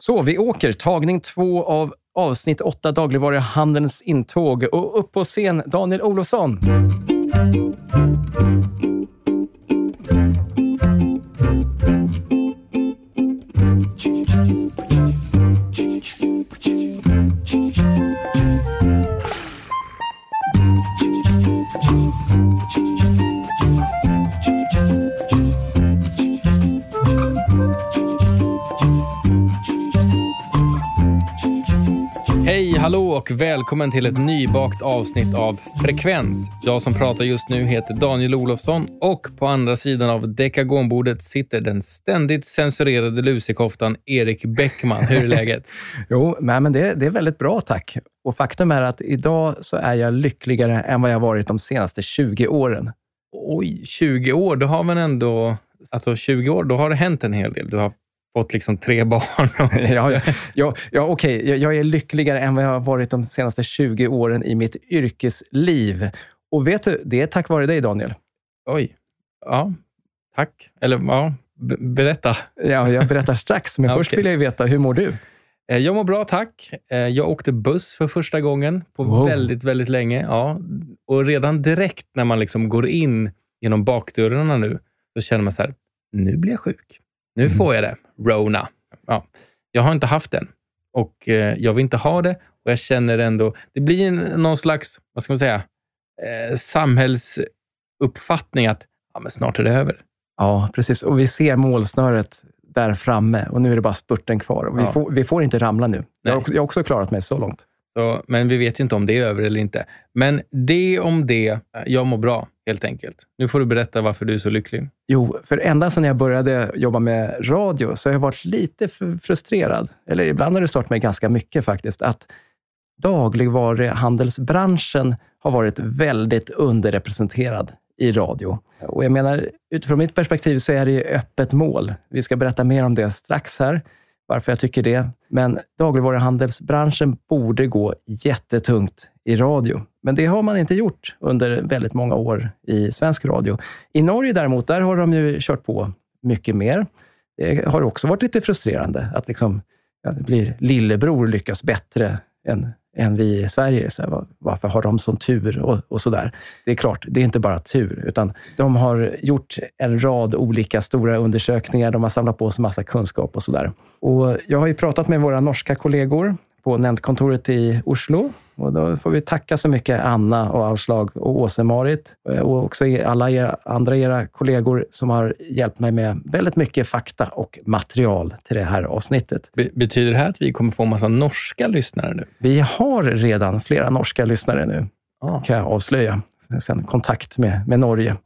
Så, vi åker. Tagning två av avsnitt åtta dagligvaruhandelns intåg. Och upp på scen, Daniel Olofsson. Hallå och välkommen till ett nybakt avsnitt av Frekvens. Jag som pratar just nu heter Daniel Olofsson och på andra sidan av dekagonbordet sitter den ständigt censurerade lusekoftan Erik Bäckman. Hur är läget? Jo, men det, det är väldigt bra tack. Och faktum är att idag så är jag lyckligare än vad jag varit de senaste 20 åren. Oj, 20 år, då har man ändå... Alltså 20 år, då har det hänt en hel del. Du har fått liksom tre barn. ja, ja, ja, ja okej. Jag, jag är lyckligare än vad jag har varit de senaste 20 åren i mitt yrkesliv. Och vet du, det är tack vare dig, Daniel. Oj. Ja, tack. Eller ja, b- berätta. Ja, jag berättar strax, men Ja, först vill jag veta, hur mår du? Eh, Jag mår bra, tack. Eh, Jag åkte buss för första gången på Wow. väldigt, väldigt länge. Ja. Och redan direkt när man liksom går in genom bakdörrarna nu, så känner man så här, nu blir jag sjuk. Nu Mm. får jag det. Rona. Ja. Jag har inte haft den och eh, jag vill inte ha det. Och jag känner ändå, det blir en, någon slags, vad ska man säga, eh, samhällsuppfattning att ja, men snart är det över. Ja, precis. Och vi ser målsnöret där framme och nu är det bara spurten kvar. Och vi, Ja. får, vi får inte ramla nu. Jag har, också, jag har också klarat mig så långt. Så, men vi vet ju inte om det är över eller inte. Men det om det, jag mår bra helt enkelt. Nu får du berätta varför du är så lycklig. Jo, för ända sedan jag började jobba med radio så har jag varit lite frustrerad, eller ibland har det stört mig ganska mycket faktiskt, att dagligvaruhandelsbranschen har varit väldigt underrepresenterad i radio. Och jag menar, utifrån mitt perspektiv så är det ju öppet mål. Vi ska berätta mer om det strax här, varför jag tycker det. Men dagligvaruhandelsbranschen borde gå jättetungt i radio. Men det har man inte gjort under väldigt många år i svensk radio. I Norge däremot, där har de ju kört på mycket mer. Det har också varit lite frustrerande att liksom, ja, det blir lillebror lyckas bättre än, än vi i Sverige. Så här, varför har de sån tur och, och sådär? Det är klart, det är inte bara tur, utan de har gjort en rad olika stora undersökningar. De har samlat på sig massa kunskap och sådär. Och jag har ju pratat med våra norska kollegor på nämndkontoret i Oslo. Och då får vi tacka så mycket Anna och Auslag och Åse-Marit och också alla er, andra era kollegor som har hjälpt mig med väldigt mycket fakta och material till det här avsnittet. Be- betyder det här att vi kommer få en massa norska lyssnare nu? Vi har redan flera norska lyssnare nu, Ja. kan jag avslöja. Sen kontakt med, med Norge.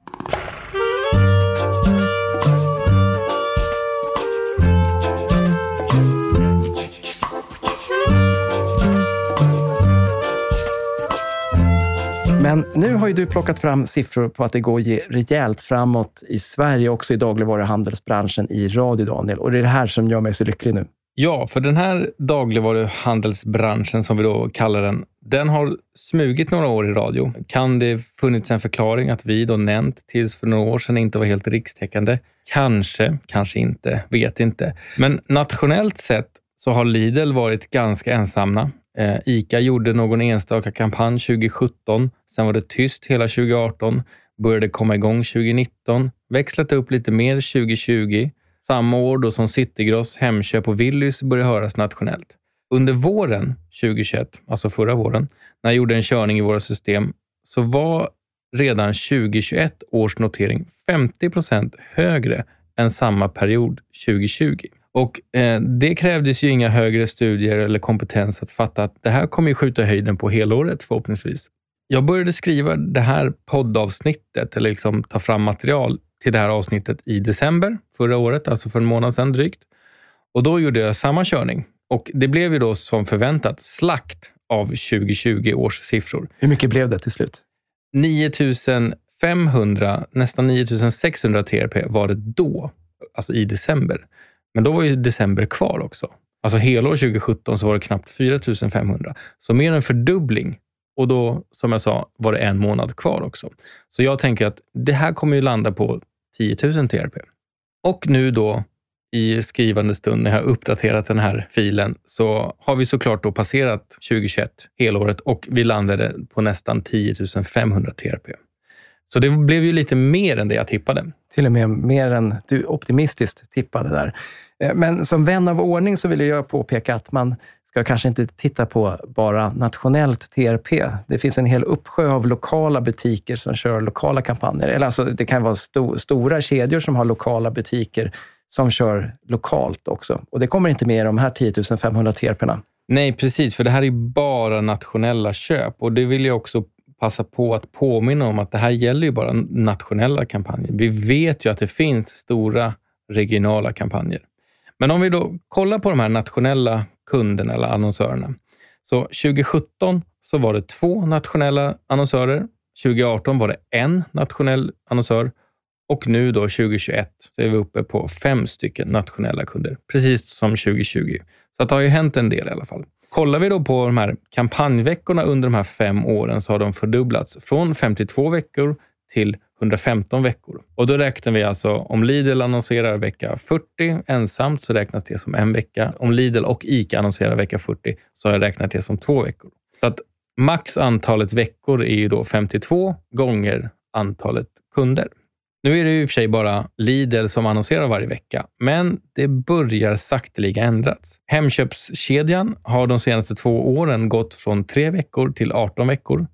Men nu har ju du plockat fram siffror på att det går ge- rejält framåt i Sverige, också i dagligvaruhandelsbranschen i radio, Daniel. Och det är det här som gör mig så lycklig nu. ja, för den här dagligvaruhandelsbranschen, som vi då kallar den, den har smugit några år i radio. Kan det funnits en förklaring att vi då nämnt tills för några år sedan inte var helt rikstäckande? Kanske, kanske inte, vet inte. Men nationellt sett så har Lidl varit ganska ensamma. Eh, ICA gjorde någon enstaka kampanj 2017. Sen var det tyst hela 2018. Började komma igång 2019. Växlat upp lite mer 2020. Samma år då som Citygross, Hemköp och Willys började höras nationellt. Under våren 2021, alltså förra våren, när jag gjorde en körning i våra system, så var redan 2021 års notering 50 procent högre än samma period 2020. Och eh, Det krävdes ju inga högre studier eller kompetens att fatta att det här kommer ju skjuta höjden på helåret förhoppningsvis. Jag började skriva det här poddavsnittet, eller liksom ta fram material till det här avsnittet i december förra året, alltså för en månad sedan drygt. Och då gjorde jag samma körning. Och det blev ju då som förväntat slakt av 2020 års siffror. Hur mycket blev det till slut? 9500, nästan 9600 TRP var det då, alltså i december. Men då var ju december kvar också. Alltså helår 2017 så var det knappt 4500. Så mer än en fördubbling. Och då, som jag sa, var det en månad kvar också. Så jag tänker att det här kommer ju landa på 10 000 TRP. Och nu då i skrivande stund när jag har uppdaterat den här filen så har vi såklart då passerat 2021, helåret, och vi landade på nästan 10 500 TRP. Så det blev ju lite mer än det jag tippade. Till och med mer än du optimistiskt tippade där. Eh, men som vän av ordning så vill jag påpeka att man ska kanske inte titta på bara nationellt TRP. Det finns en hel uppsjö av lokala butiker som kör lokala kampanjer. Eller alltså, det kan vara sto stora kedjor som har lokala butiker som kör lokalt också. Och det kommer inte med i de här 10 500 TRP-erna. Nej, precis, för det här är bara nationella köp och det vill jag också passa på att påminna om att det här gäller ju bara nationella kampanjer. Vi vet ju att det finns stora regionala kampanjer. Men om vi då kollar på de här nationella kunderna eller annonsörerna. Så 2017 så var det två nationella annonsörer. 2018 var det en nationell annonsör och nu då 2021 så är vi uppe på fem stycken nationella kunder, precis som 2020. Så det har ju hänt en del i alla fall. Kollar vi då på de här kampanjveckorna under de här fem åren så har de fördubblats från 52 veckor till 115 veckor. Och då räknar vi alltså, om Lidl annonserar vecka 40 ensamt så räknas det som en vecka. Om Lidl och ICA annonserar vecka 40 så har jag räknat det som två veckor. Så att max antalet veckor är ju då 52 gånger antalet kunder. Nu är det i och för sig bara Lidl som annonserar varje vecka, men det börjar sakteliga ändras. Hemköpskedjan har de senaste två åren gått från tre veckor till 18 veckor.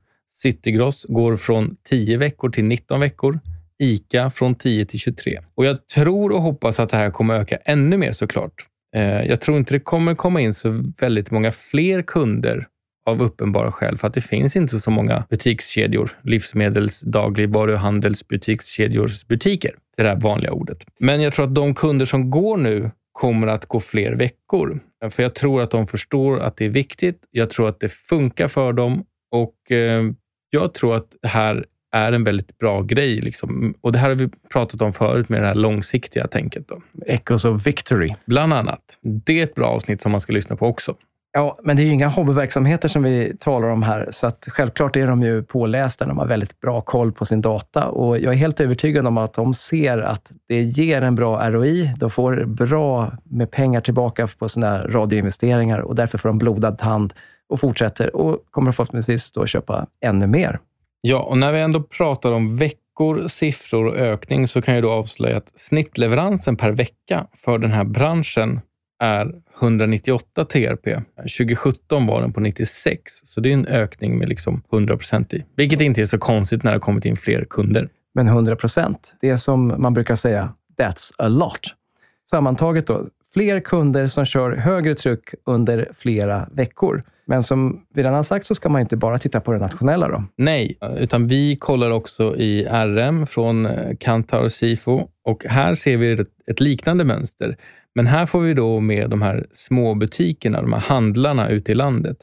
Citygross går från 10 veckor till 19 veckor. ICA från 10 till 23. Och jag tror och hoppas att det här kommer öka ännu mer såklart. Eh, jag tror inte det kommer komma in så väldigt många fler kunder av uppenbara skäl, för att det finns inte så många butikskedjor, livsmedels, dagligvaruhandels, butikskedjors butiker. Det där vanliga ordet. Men jag tror att de kunder som går nu kommer att gå fler veckor. För jag tror att de förstår att det är viktigt. Jag tror att det funkar för dem och eh, jag tror att det här är en väldigt bra grej. Liksom. Och Det här har vi pratat om förut med det här långsiktiga tänket. Då. Echoes of Victory. Bland annat. Det är ett bra avsnitt som man ska lyssna på också. Ja, men det är ju inga hobbyverksamheter som vi talar om här, så att självklart är de ju pålästa. De har väldigt bra koll på sin data och jag är helt övertygad om att de ser att det ger en bra ROI. De får bra med pengar tillbaka på sina radioinvesteringar och därför får de blodad tand och fortsätter och kommer förhoppningsvis då köpa ännu mer. Ja, och när vi ändå pratar om veckor, siffror och ökning så kan jag då avslöja att snittleveransen per vecka för den här branschen är 198 TRP. 2017 var den på 96, så det är en ökning med liksom 100 procent i. Vilket inte är så konstigt när det har kommit in fler kunder. Men 100 procent, det är som man brukar säga, that's a lot. Sammantaget då, fler kunder som kör högre tryck under flera veckor. Men som vi redan har sagt så ska man inte bara titta på det nationella. Då. Nej, utan vi kollar också i RM från eh, Kantar och Sifo och här ser vi ett, liknande mönster. Men här får vi då med de här småbutikerna, de här handlarna ute i landet.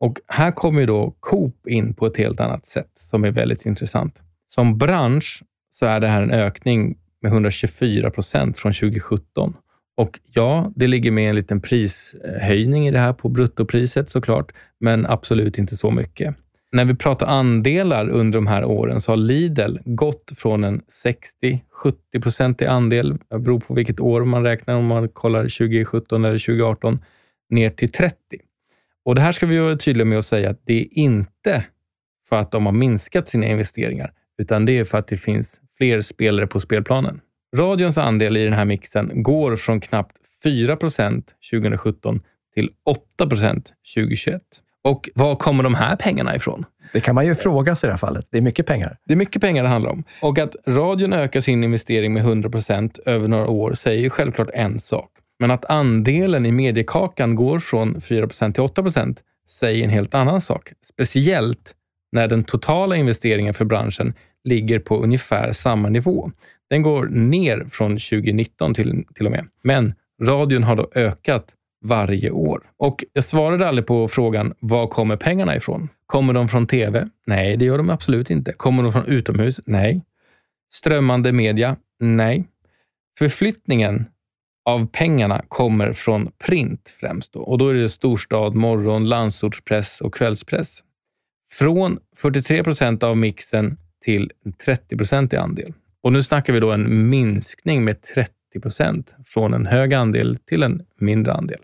Och här kommer då Coop in på ett helt annat sätt som är väldigt intressant. Som bransch så är det här en ökning med 124 procent från 2017. Och ja, det ligger med en liten prishöjning i det här på bruttopriset såklart, men absolut inte så mycket. När vi pratar andelar under de här åren så har Lidl gått från en 60-70-procentig andel, det beror på vilket år man räknar, om man kollar 2017 eller 2018, ner till 30. Och Det här ska vi vara tydliga med att säga att det är inte för att de har minskat sina investeringar, utan det är för att det finns fler spelare på spelplanen. Radions andel i den här mixen går från knappt 4% 2017 till 8% 2021. Och var kommer de här pengarna ifrån? Det kan man ju fråga sig i det här fallet. Det är mycket pengar. Det är mycket pengar det handlar om. Och att radion ökar sin investering med 100% över några år säger självklart en sak. Men att andelen i mediekakan går från 4% till 8% säger en helt annan sak. Speciellt när den totala investeringen för branschen ligger på ungefär samma nivå. Den går ner från 2019 till, till och med. Men radion har då ökat varje år. Och jag svarade aldrig på frågan, var kommer pengarna ifrån? Kommer de från TV? Nej, det gör de absolut inte. Kommer de från utomhus? Nej. Strömmande media? Nej. Förflyttningen av pengarna kommer från print främst. Då. Och då är det storstad, morgon, landsortspress och kvällspress. Från 43 procent av mixen till 30 procent i andel. Och nu snackar vi då en minskning med 30 30 procent. Från en hög andel till en mindre andel.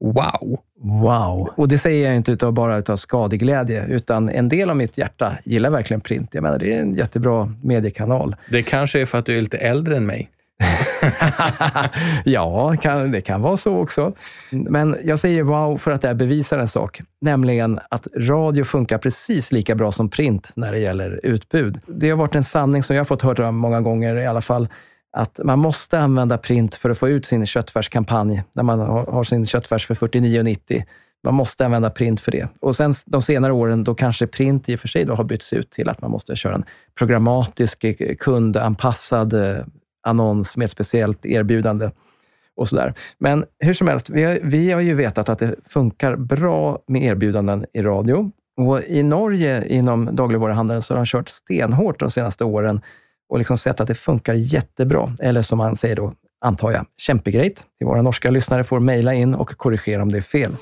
Wow! Wow! Och det säger jag inte utav, bara utav skadeglädje, utan en del av mitt hjärta gillar verkligen print. Jag menar, det är en jättebra mediekanal. Det kanske är för att du är lite äldre än mig. ja, kan, det kan vara så också. Men jag säger wow för att det här bevisar en sak, nämligen att radio funkar precis lika bra som print när det gäller utbud. Det har varit en sanning som jag har fått höra många gånger i alla fall, att man måste använda print för att få ut sin köttfärskampanj, när man har sin köttfärs för 49,90. Man måste använda print för det. Och sen de senare åren, då kanske print i och för sig då har bytts ut till att man måste köra en programmatisk, eh, kundanpassad eh, annons med ett speciellt erbjudande och sådär. Men hur som helst, vi har, vi har ju vetat att det funkar bra med erbjudanden i radio. Och I Norge, inom dagligvaruhandeln, så har de kört stenhårt de senaste åren och liksom sett att det funkar jättebra. Eller som man säger då, antar jag, kämpegrejt. Våra norska lyssnare får mejla in och korrigera om det är fel.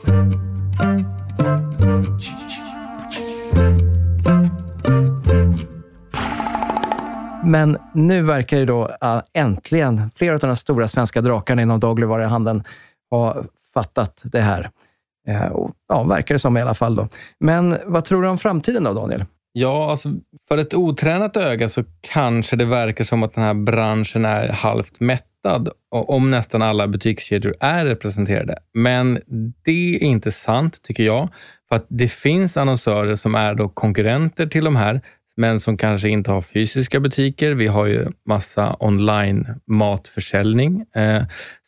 Men nu verkar det då äh, äntligen flera av de stora svenska drakarna inom dagligvaruhandeln ha fattat det här. Eh, ja, verkar det som i alla fall. Då. Men vad tror du om framtiden då, Daniel? Ja, alltså för ett otränat öga så kanske det verkar som att den här branschen är halvt mättad om nästan alla butikskedjor är representerade. Men det är inte sant, tycker jag. För att det finns annonsörer som är då konkurrenter till de här, men som kanske inte har fysiska butiker. Vi har ju massa online matförsäljning. Eh,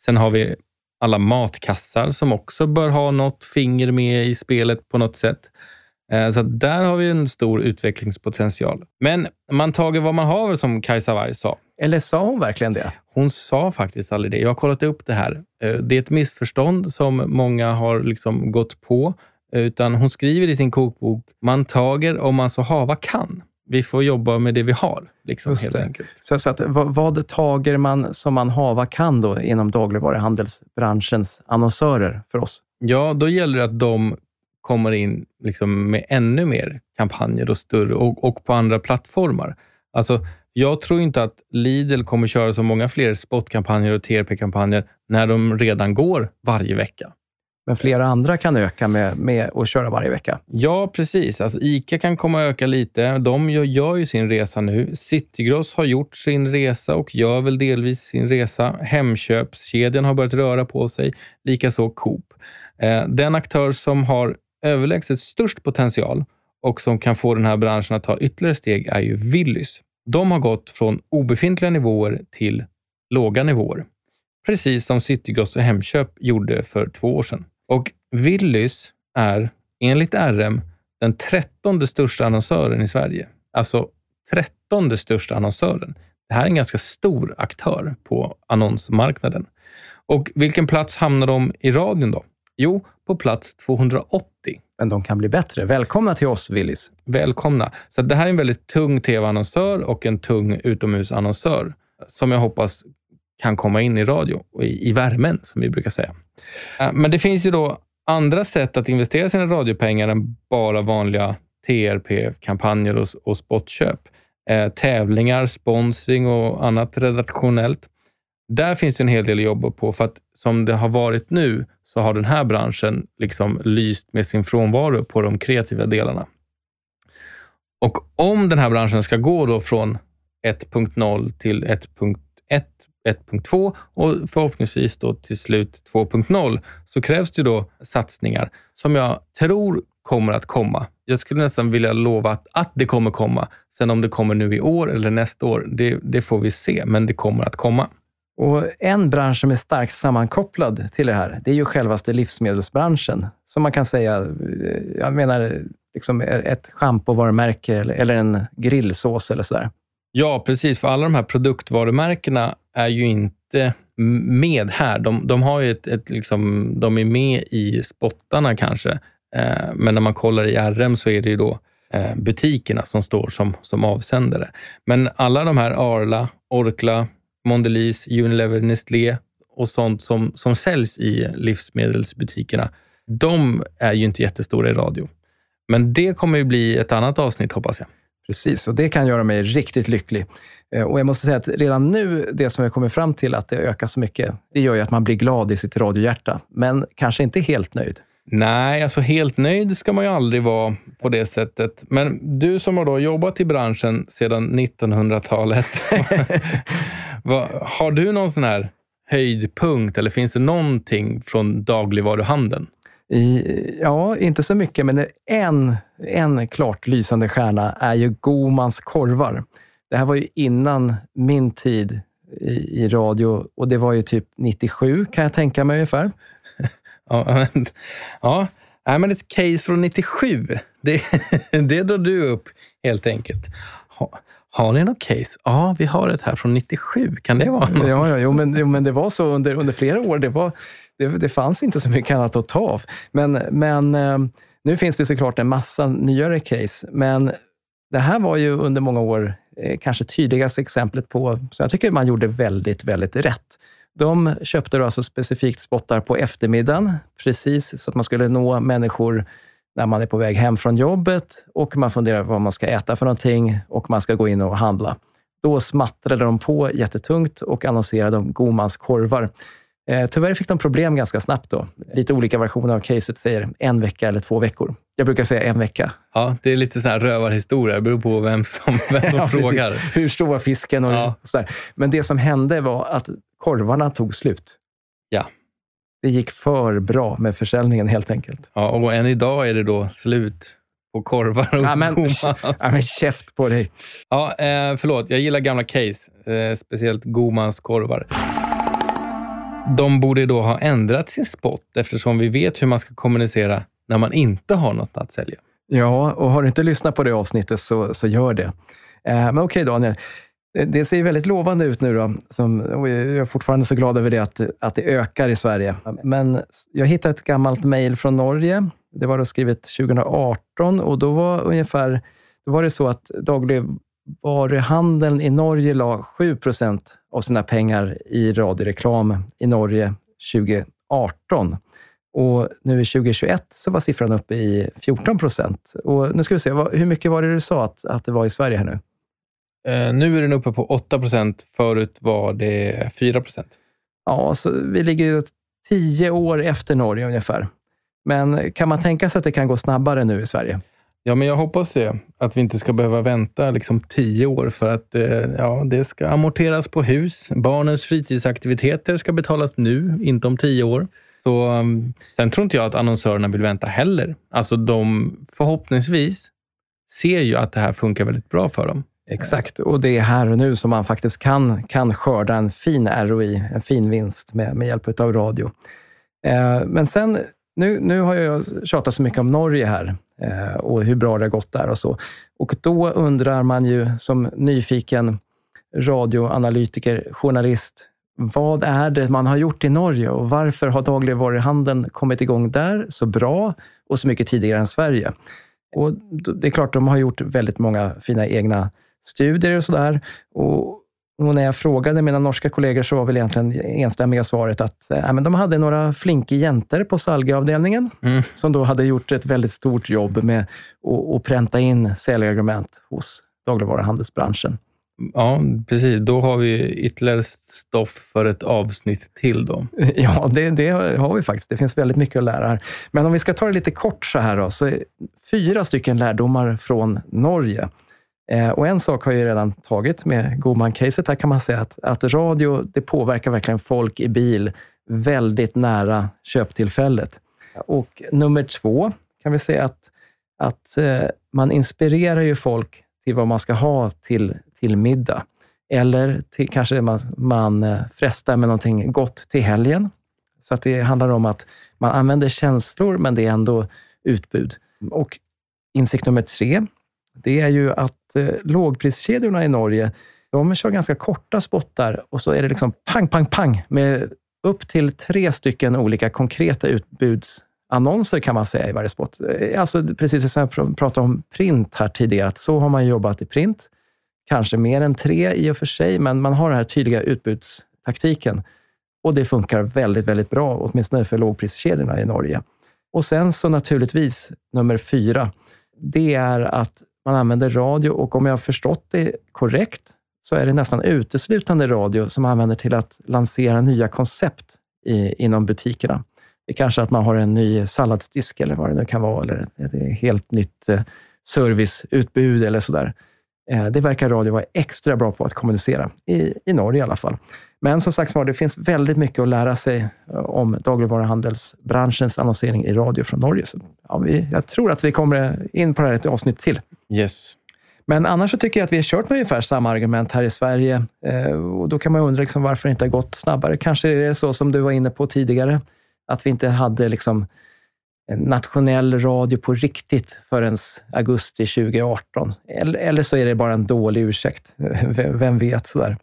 sen har vi alla matkassar som också bör ha något finger med i spelet på något sätt. Eh, så där har vi en stor utvecklingspotential. Men man tager vad man har, som Kajsa Warg sa. Eller sa hon verkligen det? Hon sa faktiskt aldrig det. Jag har kollat upp det här. Eh, det är ett missförstånd som många har liksom gått på. Utan hon skriver i sin kokbok, man tager om man så hava kan. Vi får jobba med det vi har. Liksom, helt enkelt. Så, så att, vad, vad tager man som man hava kan då inom dagligvaruhandelsbranschens annonsörer för oss? Ja, då gäller det att de kommer in liksom med ännu mer kampanjer och större och, och på andra plattformar. Alltså, jag tror inte att Lidl kommer köra så många fler spotkampanjer och TRP-kampanjer när de redan går varje vecka. Men flera andra kan öka med, med att köra varje vecka? Ja, precis. Alltså, ICA kan komma att öka lite. De gör, gör ju sin resa nu. Citygross har gjort sin resa och gör väl delvis sin resa. Hemköpskedjan har börjat röra på sig, likaså Coop. Eh, den aktör som har överlägset störst potential och som kan få den här branschen att ta ytterligare steg är ju Willys. De har gått från obefintliga nivåer till låga nivåer. Precis som Citygross och Hemköp gjorde för två år sedan. Och Willys är enligt RM den trettonde största annonsören i Sverige. Alltså trettonde största annonsören. Det här är en ganska stor aktör på annonsmarknaden. Och vilken plats hamnar de i radion då? Jo, på plats 280. Men de kan bli bättre. Välkomna till oss, Willys. Välkomna. Så det här är en väldigt tung tv-annonsör och en tung utomhusannonsör som jag hoppas kan komma in i radio och i, i värmen, som vi brukar säga. Eh, men det finns ju då andra sätt att investera sina radiopengar än bara vanliga TRP-kampanjer och, och spotköp. Eh, tävlingar, sponsring och annat redaktionellt. Där finns det en hel del att jobba på, för att som det har varit nu så har den här branschen liksom lyst med sin frånvaro på de kreativa delarna. Och om den här branschen ska gå då från 1.0 till 1.1, 1.2 och förhoppningsvis då till slut 2.0 så krävs det då satsningar som jag tror kommer att komma. Jag skulle nästan vilja lova att, att det kommer komma. Sen om det kommer nu i år eller nästa år, det, det får vi se, men det kommer att komma. Och En bransch som är starkt sammankopplad till det här, det är ju självaste livsmedelsbranschen. Som man kan säga, eh, jag menar, liksom ett schampovarumärke eller en grillsås eller sådär. Ja, precis. För alla de här produktvarumärkena är ju inte med här. De, de har ett, ett liksom, de är med i spottarna kanske, eh, men när man kollar i RM så är det ju då eh, butikerna som står som, som avsändare. Men alla de här Arla, Orkla, Mondelez, Unilever, Nestlé och sånt som, som säljs i livsmedelsbutikerna, de är ju inte jättestora i radio. Men det kommer ju bli ett annat avsnitt hoppas jag. Precis, och det kan göra mig riktigt lycklig. Eh, och jag måste säga att redan nu, det som jag kommer fram till att det ökar så mycket, det gör ju att man blir glad i sitt radiohjärta, men kanske inte helt nöjd. Nej, alltså helt nöjd ska man ju aldrig vara på det sättet. Men du som har då jobbat i branschen sedan 1900-talet, har du någon sån här höjdpunkt eller finns det någonting från dagligvaruhandeln? I, ja, inte så mycket, men en, en klart lysande stjärna är ju Gomans korvar. Det här var ju innan min tid i, i radio och det var ju typ 97 kan jag tänka mig ungefär. Ja, men, ja. Nej, men ett case från 97, det, det drar du upp helt enkelt. Ha, har ni något case? Ja, vi har ett här från 97. Kan det vara något? Ja, ja jo, men, jo, men det var så under, under flera år. Det, var, det, det fanns inte så mycket annat att ta av. Men, men eh, nu finns det såklart en massa nyare case, men det här var ju under många år eh, kanske tydligaste exemplet på, så jag tycker man gjorde väldigt, väldigt rätt. De köpte då alltså specifikt spottar på eftermiddagen, precis så att man skulle nå människor när man är på väg hem från jobbet och man funderar på vad man ska äta för någonting och man ska gå in och handla. Då smattrade de på jättetungt och annonserade om Gomans korvar. Eh, tyvärr fick de problem ganska snabbt då. Lite olika versioner av caset säger en vecka eller två veckor. Jag brukar säga en vecka. Ja, det är lite så här rövarhistoria. Det beror på vem som, vem som ja, frågar. Precis. Hur stor var fisken? Och, ja. så där. Men det som hände var att korvarna tog slut. Ja. Det gick för bra med försäljningen helt enkelt. Ja, och än idag är det då slut på korvar hos ja, men, Gomans. Ja, men käft på dig. Ja, eh, förlåt. Jag gillar gamla case, eh, speciellt Gomans korvar. De borde då ha ändrat sin spot eftersom vi vet hur man ska kommunicera när man inte har något att sälja. Ja, och har du inte lyssnat på det avsnittet så, så gör det. Eh, men okej okay, Daniel, det ser väldigt lovande ut nu. Då, som, jag är fortfarande så glad över det, att, att det ökar i Sverige. Men jag hittade ett gammalt mejl från Norge. Det var då skrivet 2018 och då var, ungefär, då var det så att daglig dagligvaruhandeln i Norge la 7% av sina pengar i radioreklam i Norge 2018. Och nu i 2021 så var siffran uppe i 14 procent. Och nu ska vi se, hur mycket var det du sa att, att det var i Sverige här nu? Eh, nu är den uppe på 8 procent. Förut var det 4 procent. Ja, så vi ligger ju tio år efter Norge ungefär. Men kan man tänka sig att det kan gå snabbare nu i Sverige? Ja, men jag hoppas det. Att vi inte ska behöva vänta liksom tio år för att eh, ja, det ska amorteras på hus. Barnens fritidsaktiviteter ska betalas nu, inte om tio år. Så, um, sen tror inte jag att annonsörerna vill vänta heller. Alltså de förhoppningsvis ser ju att det här funkar väldigt bra för dem. Exakt, och det är här och nu som man faktiskt kan, kan skörda en fin ROI, en fin vinst med, med hjälp av radio. Eh, men sen, nu, nu har jag tjatat så mycket om Norge här eh, och hur bra det har gått där och så. Och då undrar man ju som nyfiken radioanalytiker, journalist, vad är det man har gjort i Norge och varför har dagligvaruhandeln kommit igång där så bra och så mycket tidigare än Sverige? Och det är klart, de har gjort väldigt många fina egna studier och sådär. Och, och när jag frågade mina norska kollegor så var väl egentligen enstämmiga svaret att äh, men de hade några flinka jäntor på Salga-avdelningen mm. som då hade gjort ett väldigt stort jobb med att, pränta in säljargument hos dagligvaruhandelsbranschen. Ja, precis. Då har vi ytterligare stoff för ett avsnitt till. då. Ja, det, det, har vi faktiskt. Det finns väldigt mycket att lära här. Men om vi ska ta det lite kort så här då, så fyra stycken lärdomar från Norge. Eh, och en sak har jag redan tagit med Goman-caset. Här kan man säga att, att radio, det påverkar verkligen folk i bil väldigt nära köptillfället. Och nummer två kan vi säga att, att eh, man inspirerar ju folk till vad man ska ha till, till middag. Eller till, kanske man, man eh, frestar med någonting gott till helgen. Så att det handlar om att man använder känslor, men det är ändå utbud. Och insikt nummer tre, det är ju att eh, lågpriskedjorna i Norge, de kör ganska korta spottar och så är det liksom pang, pang, pang med upp till tre stycken olika konkreta utbudsannonser kan man säga i varje spot. Eh, alltså precis som jag pratade om print här tidigare, att så har man jobbat i print. Kanske mer än tre i och för sig, men man har den här tydliga utbudstaktiken. Och det funkar väldigt, väldigt bra, åtminstone för lågpriskedjorna i Norge. Och sen så naturligtvis nummer fyra, det är att man använder radio och om jag har förstått det korrekt, så är det nästan uteslutande radio som man använder till att lansera nya koncept i, inom butikerna. Det är kanske att man har en ny salladsdisk eller vad det nu kan vara, eller ett helt nytt eh, serviceutbud eller sådär. Eh, det verkar radio vara extra bra på att kommunicera, i, i Norge i alla fall. Men som sagt det finns väldigt mycket att lära sig eh, om dagligvaruhandelsbranschens annonsering i radio från Norge. Så, ja, vi, jag tror att vi kommer in på det här ett avsnitt till. Yes. Men annars så tycker jag att vi har kört med ungefär samma argument här i Sverige. Eh, och Då kan man undra liksom varför det inte har gått snabbare. Kanske är det så som du var inne på tidigare, att vi inte hade liksom nationell radio på riktigt förrän augusti 2018. Eller, eller så är det bara en dålig ursäkt. Vem vet? Sådär.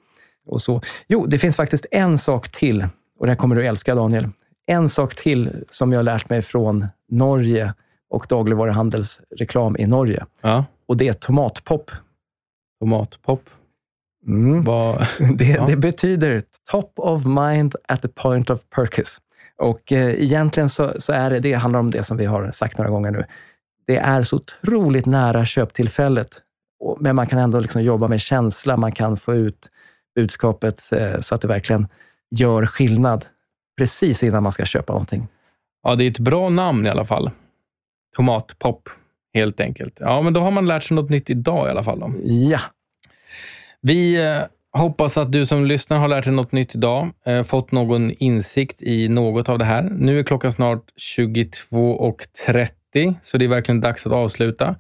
Och så. Jo, det finns faktiskt en sak till, och det här kommer du älska Daniel. En sak till som jag har lärt mig från Norge och dagligvaruhandelsreklam i Norge. Ja. Och det är tomatpop. Tomatpop? Mm. Vad, det, ja. det, betyder top of mind at the point of purchase. Och eh, egentligen så, så, är det, det handlar om det som vi har sagt några gånger nu. Det är så otroligt nära köptillfället, men man kan ändå liksom jobba med känsla. Man kan få ut budskapet eh, så att det verkligen gör skillnad precis innan man ska köpa någonting. Ja, det är ett bra namn i alla fall. Tomatpop, helt enkelt. Ja, men då har man lärt sig något nytt idag i alla fall. Då. Ja. Vi eh, hoppas att du som lyssnar har lärt dig något nytt idag, eh, fått någon insikt i något av det här. Nu är klockan snart 22.30, så det är verkligen dags att avsluta.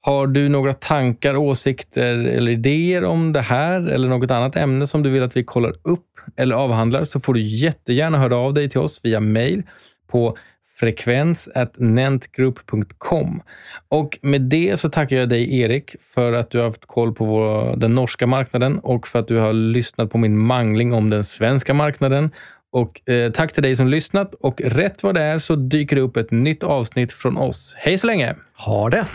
Har du några tankar, åsikter eller idéer om det här eller något annat ämne som du vill att vi kollar upp eller avhandlar så får du jättegärna höra av dig till oss via mail på frekvens.nentgroup.com. Och med det så tackar jag dig Erik för att du har haft koll på vår, den norska marknaden och för att du har lyssnat på min mangling om den svenska marknaden. Och eh, Tack till dig som lyssnat och rätt vad det är så dyker det upp ett nytt avsnitt från oss. Hej så länge! Ha det!